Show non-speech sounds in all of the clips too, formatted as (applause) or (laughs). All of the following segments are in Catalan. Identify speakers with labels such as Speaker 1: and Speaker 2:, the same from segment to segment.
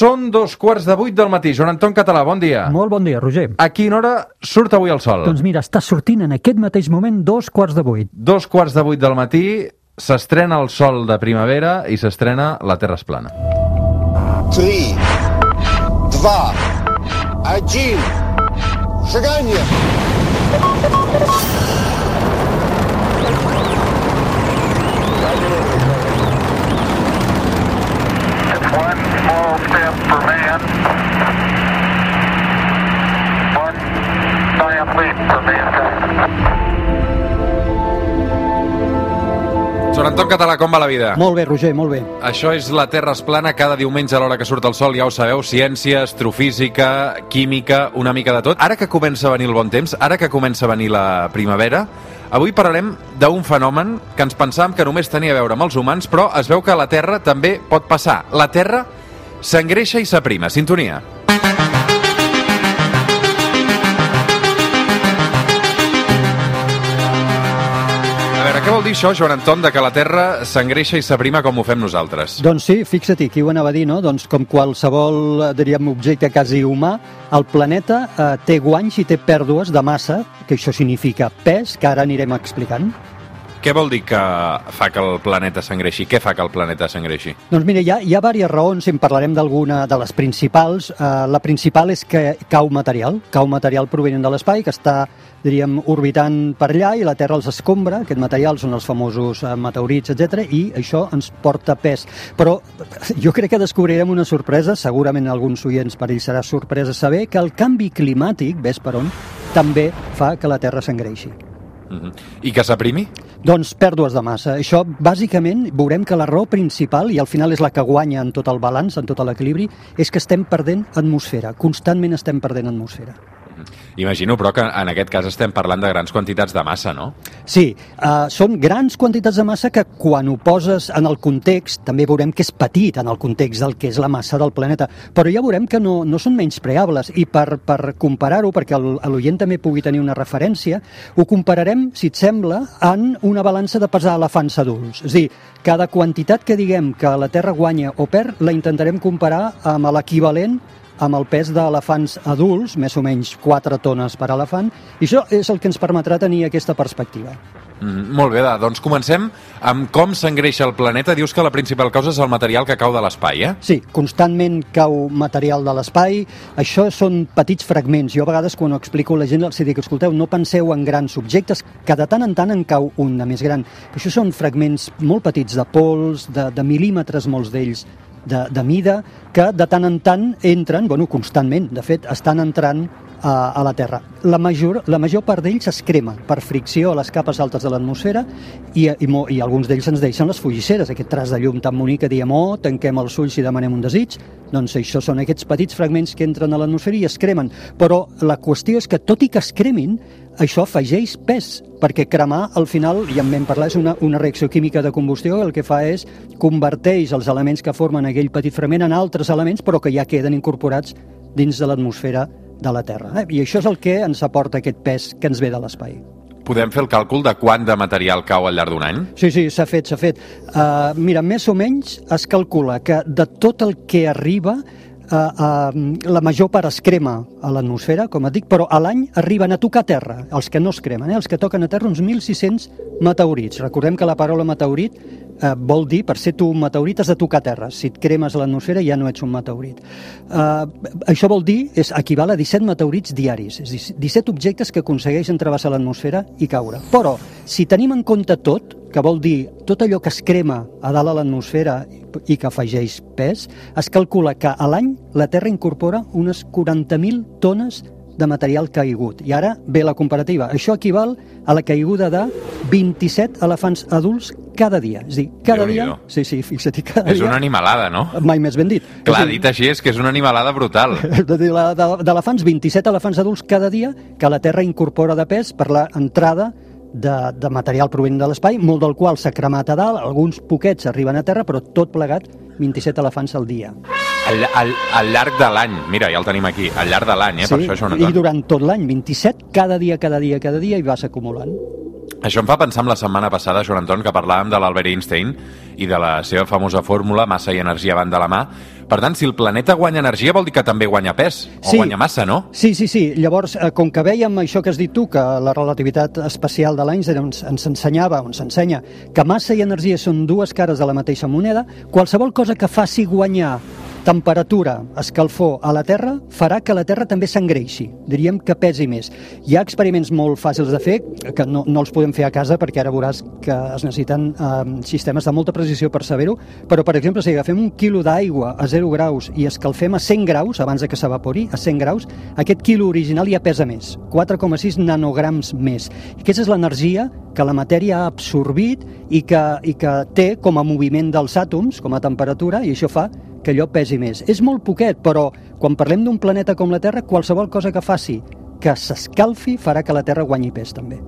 Speaker 1: Són dos quarts de vuit del matí. Joan Anton Català, bon dia.
Speaker 2: Molt bon dia, Roger.
Speaker 1: A quina hora surt avui el sol?
Speaker 2: Doncs mira, està sortint en aquest mateix moment dos quarts de vuit.
Speaker 1: Dos quarts de vuit del matí s'estrena el sol de primavera i s'estrena la Terra es plana.
Speaker 3: 3, 2, 1,
Speaker 4: seganya! Step for man, one giant leap for mankind.
Speaker 1: Joan Anton Català, com va la vida?
Speaker 2: Molt bé, Roger, molt bé.
Speaker 1: Això és La Terra es plana cada diumenge a l'hora que surt el sol, ja ho sabeu, ciència, astrofísica, química, una mica de tot. Ara que comença a venir el bon temps, ara que comença a venir la primavera, avui parlarem d'un fenomen que ens pensàvem que només tenia a veure amb els humans, però es veu que a la Terra també pot passar. La Terra s'engreixa i s'aprima. Sintonia. A veure, què vol dir això, Joan Anton, de que la Terra s'engreixa i s'aprima com ho fem nosaltres?
Speaker 2: Doncs sí, fixa-t'hi, qui ho anava a dir, no? Doncs com qualsevol, eh, diríem, objecte quasi humà, el planeta eh, té guanys i té pèrdues de massa, que això significa pes, que ara anirem explicant.
Speaker 1: Què vol dir que fa que el planeta s'engreixi? Què fa que el planeta s'engreixi?
Speaker 2: Doncs mira, hi ha, hi ha diverses raons, en parlarem d'alguna de les principals. Eh, la principal és que cau material, cau material provenent de l'espai, que està, diríem, orbitant per allà i la Terra els escombra, aquest material són els famosos eh, meteorits, etc i això ens porta pes. Però jo crec que descobrirem una sorpresa, segurament alguns oients per ells serà sorpresa saber que el canvi climàtic, ves per on, també fa que la Terra s'engreixi.
Speaker 1: Uh -huh. I que s'aprimi?
Speaker 2: Doncs pèrdues de massa. Això, bàsicament, veurem que la raó principal, i al final és la que guanya en tot el balanç, en tot l'equilibri, és que estem perdent atmosfera. Constantment estem perdent atmosfera.
Speaker 1: Imagino, però, que en aquest cas estem parlant de grans quantitats de massa, no?
Speaker 2: Sí, uh, són grans quantitats de massa que quan ho poses en el context, també veurem que és petit en el context del que és la massa del planeta, però ja veurem que no, no són menys preables i per, per comparar-ho, perquè l'oient també pugui tenir una referència, ho compararem, si et sembla, en una balança de pesar elefants adults. És a dir, cada quantitat que diguem que la Terra guanya o perd, la intentarem comparar amb l'equivalent amb el pes d'elefants adults, més o menys 4 tones per elefant, i això és el que ens permetrà tenir aquesta perspectiva.
Speaker 1: Mm, molt bé, doncs comencem amb com s'engreixa el planeta. Dius que la principal causa és el material que cau de l'espai, eh?
Speaker 2: Sí, constantment cau material de l'espai, això són petits fragments. Jo a vegades quan ho explico a la gent els dic, escolteu, no penseu en grans objectes, que de tant en tant en cau un de més gran. Això són fragments molt petits de pols, de, de mil·límetres, molts d'ells, de, de mida, que de tant en tant entren, bueno, constantment, de fet, estan entrant a, a la Terra. La major, la major part d'ells es crema per fricció a les capes altes de l'atmosfera i, i, i alguns d'ells ens deixen les fugisseres, aquest tras de llum tan bonic que diem, oh, tanquem els ulls i demanem un desig. Doncs això són aquests petits fragments que entren a l'atmosfera i es cremen. Però la qüestió és que, tot i que es cremin, això afegeix pes, perquè cremar, al final, ja en vam parlar, és una, una reacció química de combustió el que fa és converteix els elements que formen aquell petit fragment en altres elements, però que ja queden incorporats dins de l'atmosfera de la Terra. Eh? I això és el que ens aporta aquest pes que ens ve de l'espai.
Speaker 1: Podem fer el càlcul de quant de material cau al llarg d'un any?
Speaker 2: Sí, sí, s'ha fet, s'ha fet. Uh, mira, més o menys es calcula que de tot el que arriba, la major part es crema a l'atmosfera, com et dic, però a l'any arriben a tocar terra, els que no es cremen, eh? els que toquen a terra, uns 1.600 meteorits. Recordem que la paraula meteorit eh, vol dir, per ser tu un meteorit has de tocar terra. Si et cremes a l'atmosfera ja no ets un meteorit. Eh, això vol dir, és equival a 17 meteorits diaris, és a dir, 17 objectes que aconsegueixen travessar l'atmosfera i caure. Però, si tenim en compte tot, que vol dir tot allò que es crema a dalt a l'atmosfera i que afegeix pes, es calcula que a l'any la Terra incorpora unes 40.000 tones de material caigut. I ara ve la comparativa. Això equival a la caiguda de 27 elefants adults cada dia. És dir, cada dia... Sí, sí, fixa't, cada
Speaker 1: És
Speaker 2: dia...
Speaker 1: una animalada, no?
Speaker 2: Mai més ben dit.
Speaker 1: Clar,
Speaker 2: És dir,
Speaker 1: dit així és que és una animalada brutal. (laughs)
Speaker 2: d'elefants, 27 elefants adults cada dia que la Terra incorpora de pes per l'entrada de, de material provenent de l'espai, molt del qual s'ha cremat a dalt, alguns poquets arriben a terra, però tot plegat 27 elefants al dia.
Speaker 1: Al, al, al llarg de l'any, mira, ja el tenim aquí, al llarg de l'any, eh, per això, Joan
Speaker 2: I durant tot l'any, 27, cada dia, cada dia, cada dia, i vas acumulant.
Speaker 1: Això em fa pensar en la setmana passada, Joan Anton, que parlàvem de l'Albert Einstein i de la seva famosa fórmula, massa i energia van de la mà. Per tant, si el planeta guanya energia vol dir que també guanya pes, o
Speaker 2: Sí.
Speaker 1: guanya massa, no?
Speaker 2: Sí, sí, sí. Llavors, eh, com que vèiem això que has dit tu, que la relativitat especial de l'Einstein ens, ens ensenyava, ens ensenya, que massa i energia són dues cares de la mateixa moneda, qualsevol cosa que faci guanyar temperatura, escalfor a la Terra farà que la Terra també s'engreixi, diríem que pesi més. Hi ha experiments molt fàcils de fer, que no, no els podem fer a casa perquè ara veuràs que es necessiten eh, sistemes de molta precisió per saber-ho, però per exemple si agafem un quilo d'aigua a 0 graus i escalfem a 100 graus, abans de que s'evapori, a 100 graus, aquest quilo original ja pesa més, 4,6 nanograms més. Aquesta és l'energia que la matèria ha absorbit i que, i que té com a moviment dels àtoms, com a temperatura, i això fa que allò pesi més. És molt poquet, però quan parlem d'un planeta com la Terra, qualsevol cosa que faci que s'escalfi farà que la Terra guanyi pes també.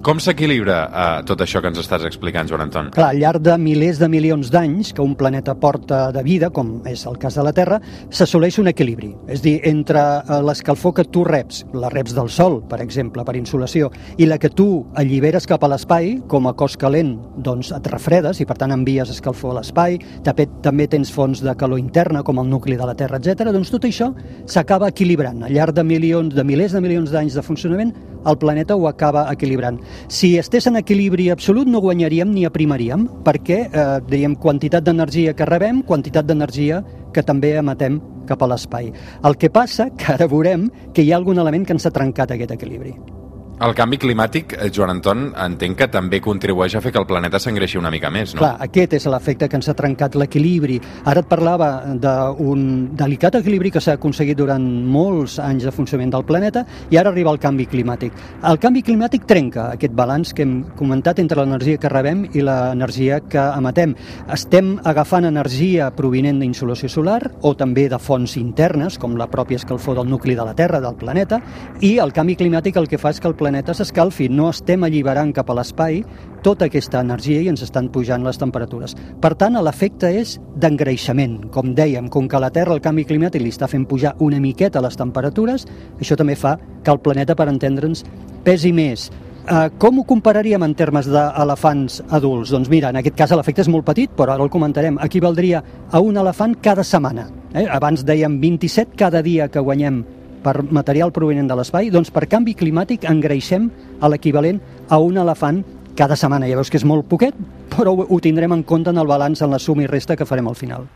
Speaker 1: Com s'equilibra eh, tot això que ens estàs explicant, Joan Anton?
Speaker 2: Clar, al llarg de milers de milions d'anys que un planeta porta de vida, com és el cas de la Terra, s'assoleix un equilibri. És dir, entre eh, l'escalfor que tu reps, la reps del Sol, per exemple, per insolació, i la que tu alliberes cap a l'espai, com a cos calent, doncs et refredes i per tant envies escalfor a l'espai, també, també tens fonts de calor interna, com el nucli de la Terra, etc. Doncs tot això s'acaba equilibrant. Al llarg de milions, de milers de milions d'anys de funcionament, el planeta ho acaba equilibrant. Si estés en equilibri absolut no guanyaríem ni aprimaríem, perquè, eh, diríem, quantitat d'energia que rebem, quantitat d'energia que també emetem cap a l'espai. El que passa, que ara veurem, que hi ha algun element que ens ha trencat aquest equilibri.
Speaker 1: El canvi climàtic, eh, Joan Anton, entenc que també contribueix a fer que el planeta s'engreixi una mica més, no?
Speaker 2: Clar, aquest és l'efecte que ens ha trencat l'equilibri. Ara et parlava d'un delicat equilibri que s'ha aconseguit durant molts anys de funcionament del planeta i ara arriba el canvi climàtic. El canvi climàtic trenca aquest balanç que hem comentat entre l'energia que rebem i l'energia que emetem. Estem agafant energia provinent d'insolació solar o també de fonts internes, com la pròpia escalfor del nucli de la Terra, del planeta, i el canvi climàtic el que fa és que el planeta s'escalfi. No estem alliberant cap a l'espai tota aquesta energia i ens estan pujant les temperatures. Per tant, l'efecte és d'engreixament. Com dèiem, com que la Terra el canvi climàtic li està fent pujar una miqueta les temperatures, això també fa que el planeta, per entendre'ns, pesi més. Uh, com ho compararíem en termes d'elefants adults? Doncs mira, en aquest cas l'efecte és molt petit, però ara el comentarem. Equivaldria a un elefant cada setmana. Eh? Abans dèiem 27 cada dia que guanyem per material provenent de l'espai, doncs per canvi climàtic engreixem a l'equivalent a un elefant cada setmana. Ja veus que és molt poquet, però ho, ho tindrem en compte en el balanç, en la suma i resta que farem al final.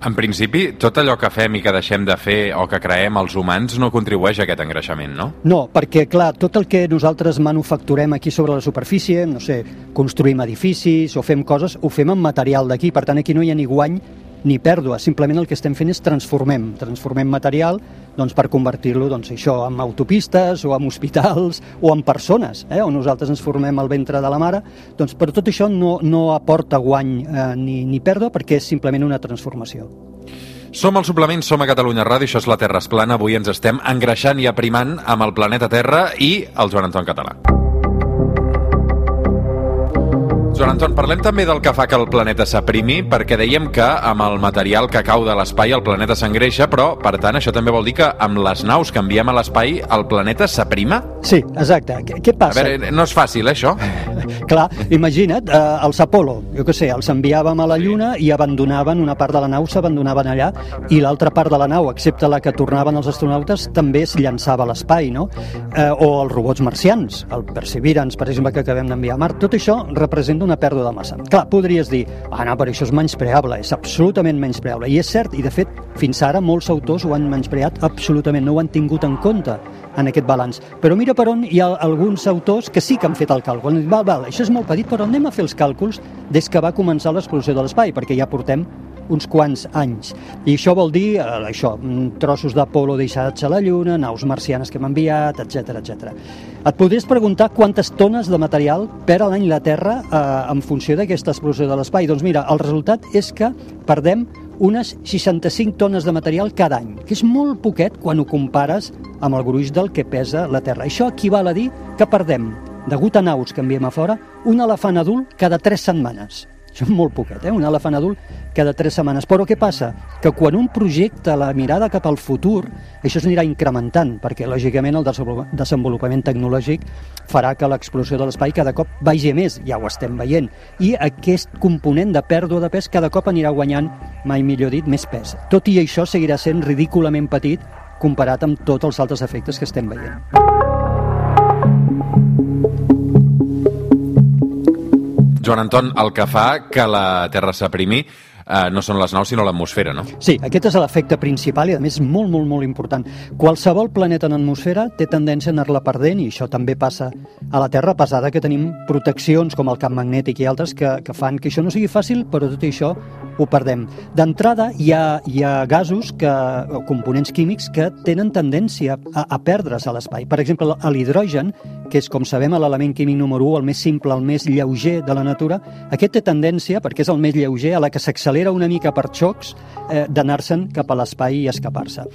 Speaker 1: En principi, tot allò que fem i que deixem de fer o que creem els humans no contribueix a aquest engreixament, no?
Speaker 2: No, perquè, clar, tot el que nosaltres manufacturem aquí sobre la superfície, no sé, construïm edificis o fem coses, ho fem amb material d'aquí, per tant, aquí no hi ha ni guany ni pèrdua, simplement el que estem fent és transformem, transformem material doncs, per convertir-lo doncs, això en autopistes o en hospitals o en persones, eh, on nosaltres ens formem al ventre de la mare, doncs, però tot això no, no aporta guany eh, ni, ni pèrdua perquè és simplement una transformació.
Speaker 1: Som al suplement, som a Catalunya Ràdio, això és la Terra es plana. Avui ens estem engreixant i aprimant amb el planeta Terra i el Joan Anton Català. Joan Anton, parlem també del que fa que el planeta s'aprimi, perquè dèiem que amb el material que cau de l'espai el planeta s'engreixa, però, per tant, això també vol dir que amb les naus que enviem a l'espai el planeta s'aprima?
Speaker 2: Sí, exacte. Què, què
Speaker 1: A
Speaker 2: passa?
Speaker 1: veure, no és fàcil, eh, això? (laughs)
Speaker 2: Clar, imagina't, eh, els Apolo, jo què sé, els enviàvem a la Lluna i abandonaven, una part de la nau s'abandonaven allà i l'altra part de la nau, excepte la que tornaven els astronautes, també es llançava a l'espai, no? Eh, o els robots marcians, el Perseverance, per exemple, que acabem d'enviar a Mart, tot això representa una pèrdua de massa. Clar, podries dir, ah, no, però això és menyspreable, és absolutament menyspreable. I és cert, i de fet, fins ara molts autors ho han menyspreat absolutament, no ho han tingut en compte en aquest balanç. Però mira per on hi ha alguns autors que sí que han fet el càlcul. Val, val, això és molt petit, però anem a fer els càlculs des que va començar l'explosió de l'espai, perquè ja portem uns quants anys. I això vol dir eh, això, mm, trossos d'Apolo deixats a la Lluna, naus marcianes que hem enviat, etc etc. Et podries preguntar quantes tones de material perd a l'any la Terra eh, en funció d'aquesta explosió de l'espai. Doncs mira, el resultat és que perdem unes 65 tones de material cada any, que és molt poquet quan ho compares amb el gruix del que pesa la Terra. Això equival a dir que perdem, degut a naus que enviem a fora, un elefant adult cada 3 setmanes. És molt poquet, eh? un elefant adult cada tres setmanes. Però què passa? Que quan un projecta la mirada cap al futur, això s'anirà incrementant, perquè lògicament el desenvolup- desenvolupament tecnològic farà que l'explosió de l'espai cada cop vagi més, ja ho estem veient, i aquest component de pèrdua de pes cada cop anirà guanyant, mai millor dit, més pes. Tot i això seguirà sent ridículament petit comparat amb tots els altres efectes que estem veient.
Speaker 1: Joan Anton, el que fa que la Terra s'aprimi eh, no són les naus, sinó l'atmosfera, no?
Speaker 2: Sí, aquest és l'efecte principal i, a més, molt, molt, molt important. Qualsevol planeta en atmosfera té tendència a anar-la perdent i això també passa a la Terra, a pesar de que tenim proteccions com el camp magnètic i altres que, que fan que això no sigui fàcil, però tot i això ho perdem. D'entrada, hi, ha, hi ha gasos, que, o components químics, que tenen tendència a, a perdre's a l'espai. Per exemple, l'hidrogen, que és, com sabem, l'element químic número 1, el més simple, el més lleuger de la natura, aquest té tendència, perquè és el més lleuger, a la que s'accelera una mica per xocs, eh, d'anar-se'n cap a l'espai i escapar-se.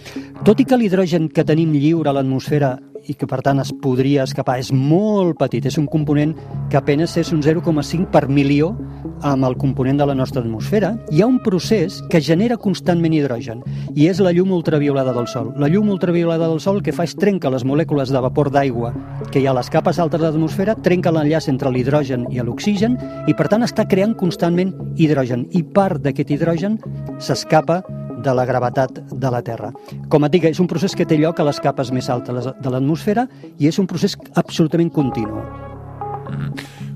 Speaker 2: Tot i que l'hidrogen que tenim lliure a l'atmosfera i que per tant es podria escapar. És molt petit, és un component que apenas és un 0,5 per milió amb el component de la nostra atmosfera, hi ha un procés que genera constantment hidrogen i és la llum ultraviolada del Sol. La llum ultraviolada del Sol que fa és trenca les molècules de vapor d'aigua que hi ha a les capes altes de l'atmosfera, trenca l'enllaç entre l'hidrogen i l'oxigen i per tant està creant constantment hidrogen. I part d'aquest hidrogen s'escapa de la gravetat de la Terra. Com et dic, és un procés que té lloc a les capes més altes de l'atmosfera i és un procés absolutament continu.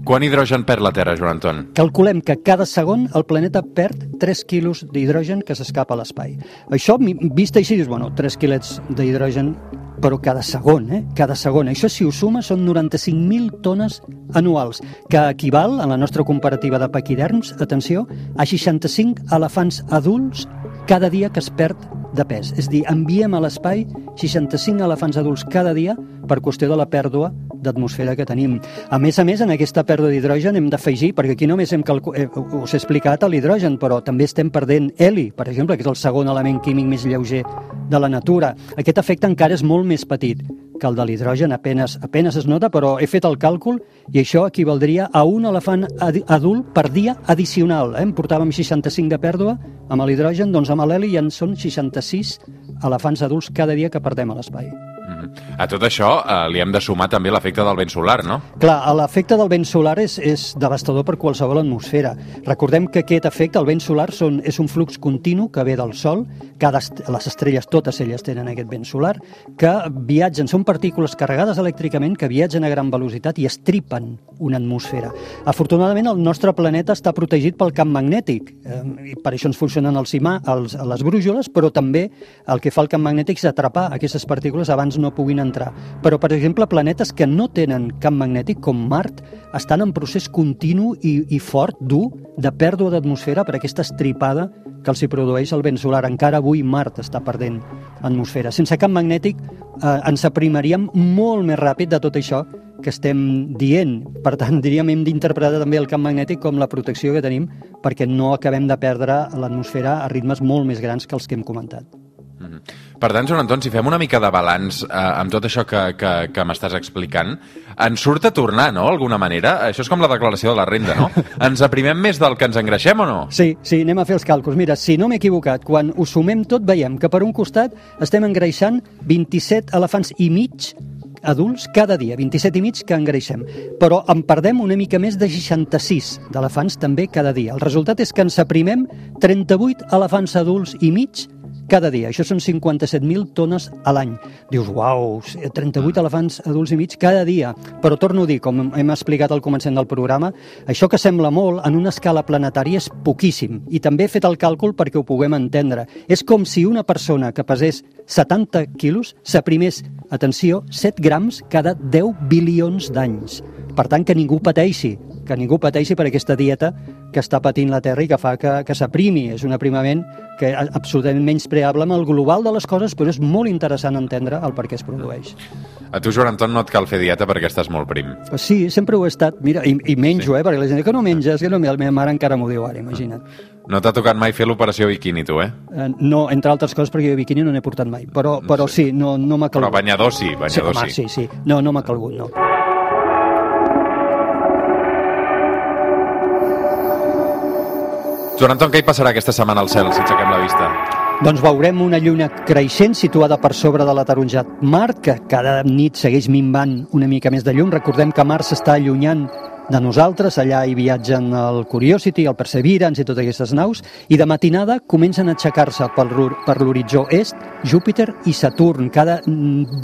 Speaker 1: Quant hidrogen perd la Terra, Joan Anton?
Speaker 2: Calculem que cada segon el planeta perd 3 quilos d'hidrogen que s'escapa a l'espai. Això, vist així, dius, bueno, 3 quilets d'hidrogen, però cada segon, eh? Cada segon. Això, si ho suma, són 95.000 tones anuals, que equival, en la nostra comparativa de paquiderms, atenció, a 65 elefants adults cada dia que es perd de pes. És dir, enviem a l'espai 65 elefants adults cada dia per qüestió de la pèrdua d'atmosfera que tenim. A més a més, en aquesta pèrdua d'hidrogen hem d'afegir, perquè aquí només hem calcu... eh, us he explicat l'hidrogen, però també estem perdent heli, per exemple, que és el segon element químic més lleuger de la natura. Aquest efecte encara és molt més petit que el de l'hidrogen, apenes, apenes es nota, però he fet el càlcul i això equivaldria a un elefant adult per dia addicional. Eh? En portàvem 65 de pèrdua amb l'hidrogen, doncs amb l'heli ja en són 66 elefants adults cada dia que perdem a l'espai.
Speaker 1: A tot això eh, li hem de sumar també l'efecte del vent solar, no?
Speaker 2: Clar, l'efecte del vent solar és, és devastador per qualsevol atmosfera. Recordem que aquest efecte, el vent solar, són, és un flux continu que ve del Sol, cada est les estrelles, totes elles tenen aquest vent solar, que viatgen, són partícules carregades elèctricament que viatgen a gran velocitat i estripen una atmosfera. Afortunadament, el nostre planeta està protegit pel camp magnètic, eh, i per això ens funcionen els imà, els, les brújoles, però també el que fa el camp magnètic és atrapar aquestes partícules abans no puguin entrar. Però, per exemple, planetes que no tenen camp magnètic, com Mart, estan en procés continu i, i fort, dur, de pèrdua d'atmosfera per aquesta estripada que els hi produeix el vent solar. Encara avui Mart està perdent atmosfera. Sense camp magnètic eh, ens aprimaríem molt més ràpid de tot això que estem dient. Per tant, (laughs) diríem, hem d'interpretar també el camp magnètic com la protecció que tenim perquè no acabem de perdre l'atmosfera a ritmes molt més grans que els que hem comentat.
Speaker 1: Per tant, Joan Anton, si fem una mica de balanç eh, amb tot això que, que, que m'estàs explicant, ens surt a tornar, no?, d'alguna manera? Això és com la declaració de la renda, no? (laughs) Ens aprimem més del que ens engreixem o no?
Speaker 2: Sí, sí, anem a fer els càlculs. Mira, si no m'he equivocat, quan ho sumem tot veiem que per un costat estem engreixant 27 elefants i mig adults cada dia, 27 i mig que engreixem. Però en perdem una mica més de 66 d'elefants també cada dia. El resultat és que ens aprimem 38 elefants adults i mig cada dia. Això són 57.000 tones a l'any. Dius, uau, 38 elefants adults i mig cada dia. Però torno a dir, com hem explicat al començament del programa, això que sembla molt, en una escala planetària és poquíssim. I també he fet el càlcul perquè ho puguem entendre. És com si una persona que pesés 70 quilos s'aprimés, atenció, 7 grams cada 10 bilions d'anys. Per tant, que ningú pateixi, que ningú pateixi per aquesta dieta que està patint la Terra i que fa que, que s'aprimi. És un aprimament que és absolutament menyspreable amb el global de les coses, però és molt interessant entendre el per què es produeix.
Speaker 1: A tu, Joan Anton, no et cal fer dieta perquè estàs molt prim.
Speaker 2: Sí, sempre ho he estat. Mira, i, i menjo, sí. eh? Perquè la gent diu que no menges, que no, la meva mare encara m'ho diu ara, imagina't.
Speaker 1: No t'ha tocat mai fer l'operació biquini, tu, eh?
Speaker 2: Eh, No, entre altres coses, perquè jo biquini no n'he portat mai. Però, però sí, no, no m'ha
Speaker 1: Però
Speaker 2: calgut.
Speaker 1: banyador sí,
Speaker 2: sí,
Speaker 1: banyador
Speaker 2: home, sí, sí. No, no m'ha calgut, no.
Speaker 1: Joan Anton, què hi passarà aquesta setmana al cel si aixequem la vista?
Speaker 2: Doncs veurem una lluna creixent situada per sobre de l'ataronjat Mart, que cada nit segueix minvant una mica més de llum. Recordem que Mart s'està allunyant de nosaltres, allà hi viatgen el Curiosity, el Perseverance i totes aquestes naus, i de matinada comencen a aixecar-se per l'hor- per l'horitzó est Júpiter i Saturn. Cada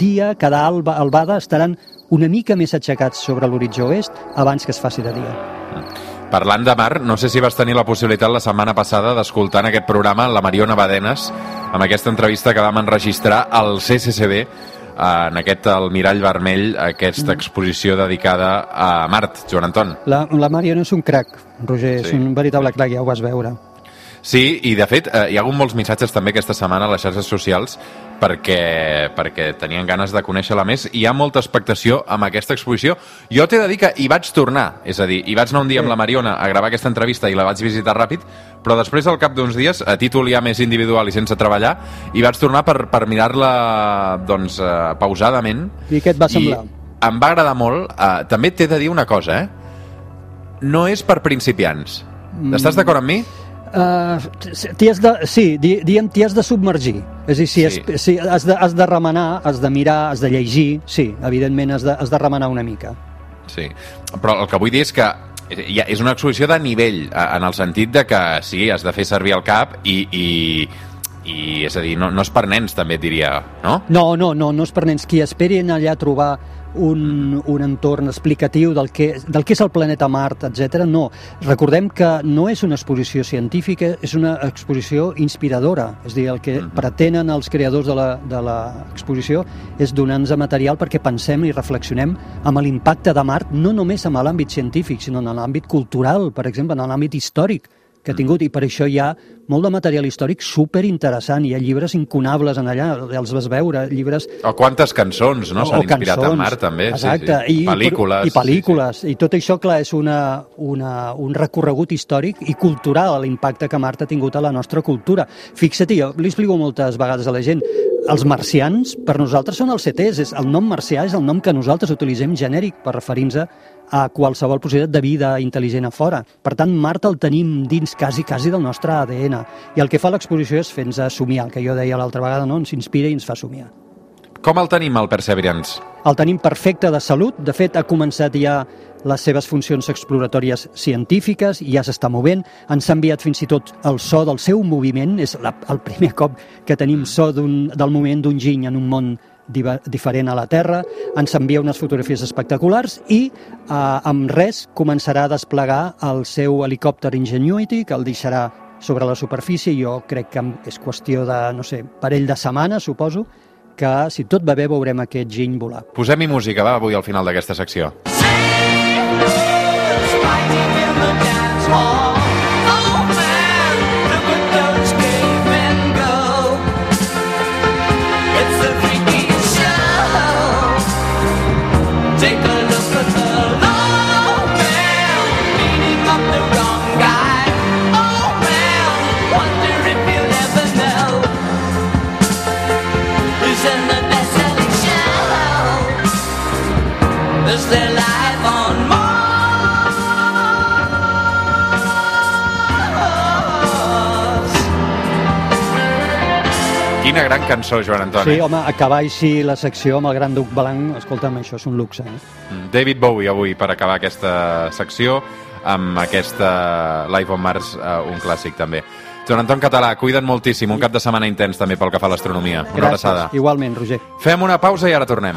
Speaker 2: dia, cada alba, albada, estaran una mica més aixecats sobre l'horitzó est abans que es faci de dia.
Speaker 1: Parlant de mar, no sé si vas tenir la possibilitat la setmana passada d'escoltar en aquest programa la Mariona Badenes amb aquesta entrevista que vam enregistrar al CCCB en aquest El Mirall Vermell, aquesta exposició dedicada a Mart, Joan Anton.
Speaker 2: La, la Mariona és un crac, Roger,
Speaker 1: Sí.
Speaker 2: és un veritable crac, ja ho vas veure.
Speaker 1: Sí, i de fet eh, hi ha hagut molts missatges també aquesta setmana a les xarxes socials perquè, perquè tenien ganes de conèixer-la més i hi ha molta expectació amb aquesta exposició. Jo t'he de dir que hi vaig tornar, és a dir, hi vaig anar un dia amb la Mariona a gravar aquesta entrevista i la vaig visitar ràpid, però després, al cap d'uns dies, a títol ja més individual i sense treballar, hi vaig tornar per, per mirar-la doncs, eh, pausadament.
Speaker 2: I què et va semblar?
Speaker 1: I em va agradar molt. Eh, també t'he de dir una cosa, eh? No és per principiants. Estàs d'acord amb mi?
Speaker 2: Uh, t'hi has de, sí, di, diem, t'hi has de submergir. És a dir, si,
Speaker 1: Sí.
Speaker 2: sí. si has, de, has de remenar, has de mirar, has de llegir, sí, evidentment has de, has de remenar una mica.
Speaker 1: Sí, però el que vull dir és que ja és una exposició de nivell, eh, en el sentit de que sí, has de fer servir el cap i, i, i és a dir, no, no és per nens, també diria, no?
Speaker 2: No, no, no, no és per nens. Qui esperin allà trobar un, un entorn explicatiu del que, del que és el planeta Mart, etc. no. Recordem que no és una exposició científica, és una exposició inspiradora. És dir, el que pretenen els creadors de la- de l'exposició és donar-nos material perquè pensem i reflexionem amb l'impacte de Mart, no només en l'àmbit científic, sinó en l'àmbit cultural, per exemple, en l'àmbit històric que ha tingut, i per això hi ha molt de material històric super interessant. Hi ha llibres incunables en allà, els vas veure, llibres
Speaker 1: O quantes cançons, no? S'han inspirat en Mart, també.
Speaker 2: Exacte,
Speaker 1: sí, sí.
Speaker 2: I,
Speaker 1: pel·lícules.
Speaker 2: I pel·lícules. I tot això, clar, és una, una, un recorregut històric i cultural, l'impacte que Mart ha tingut a la nostra cultura. Fixa't, jo li explico moltes vegades a la gent, els marcians per nosaltres són els CTs, és, el nom marcià és el nom que nosaltres utilitzem genèric per referir-nos a qualsevol possibilitat de vida intel·ligent a fora. Per tant, Mart el tenim dins quasi, quasi del nostre ADN. I el que fa l'exposició és fer-nos somiar, el que jo deia l'altra vegada, no? ens inspira i ens fa somiar.
Speaker 1: Com el tenim, el Perseverance?
Speaker 2: El tenim perfecte de salut, de fet ha començat ja les seves funcions exploratòries científiques, ja s'està movent, ens ha enviat fins i tot el so del seu moviment, és la, el primer cop que tenim so d'un- del moviment d'un giny en un món diferent a la Terra, ens envia unes fotografies espectaculars i eh, amb res començarà a desplegar el seu helicòpter Ingenuity, que el deixarà sobre la superfície, jo crec que és qüestió de, no sé, parell de setmanes, suposo, que si tot va bé veurem aquest giny volar.
Speaker 1: Posem-hi música, va, avui al final d'aquesta secció.
Speaker 5: Take life on Mars?
Speaker 1: Quina gran cançó, Joan Antoni.
Speaker 2: Sí, home, acabar així la secció amb el Gran Duc Blanc, escolta'm, això és un luxe. Eh?
Speaker 1: Mm, David Bowie avui per acabar aquesta secció amb aquesta Live on Mars, uh, un clàssic també. Joan Anton Català, cuida't moltíssim, un cap de setmana intens també pel que fa a l'astronomia. Una abraçada.
Speaker 2: Igualment, Roger.
Speaker 1: Fem una pausa i ara tornem.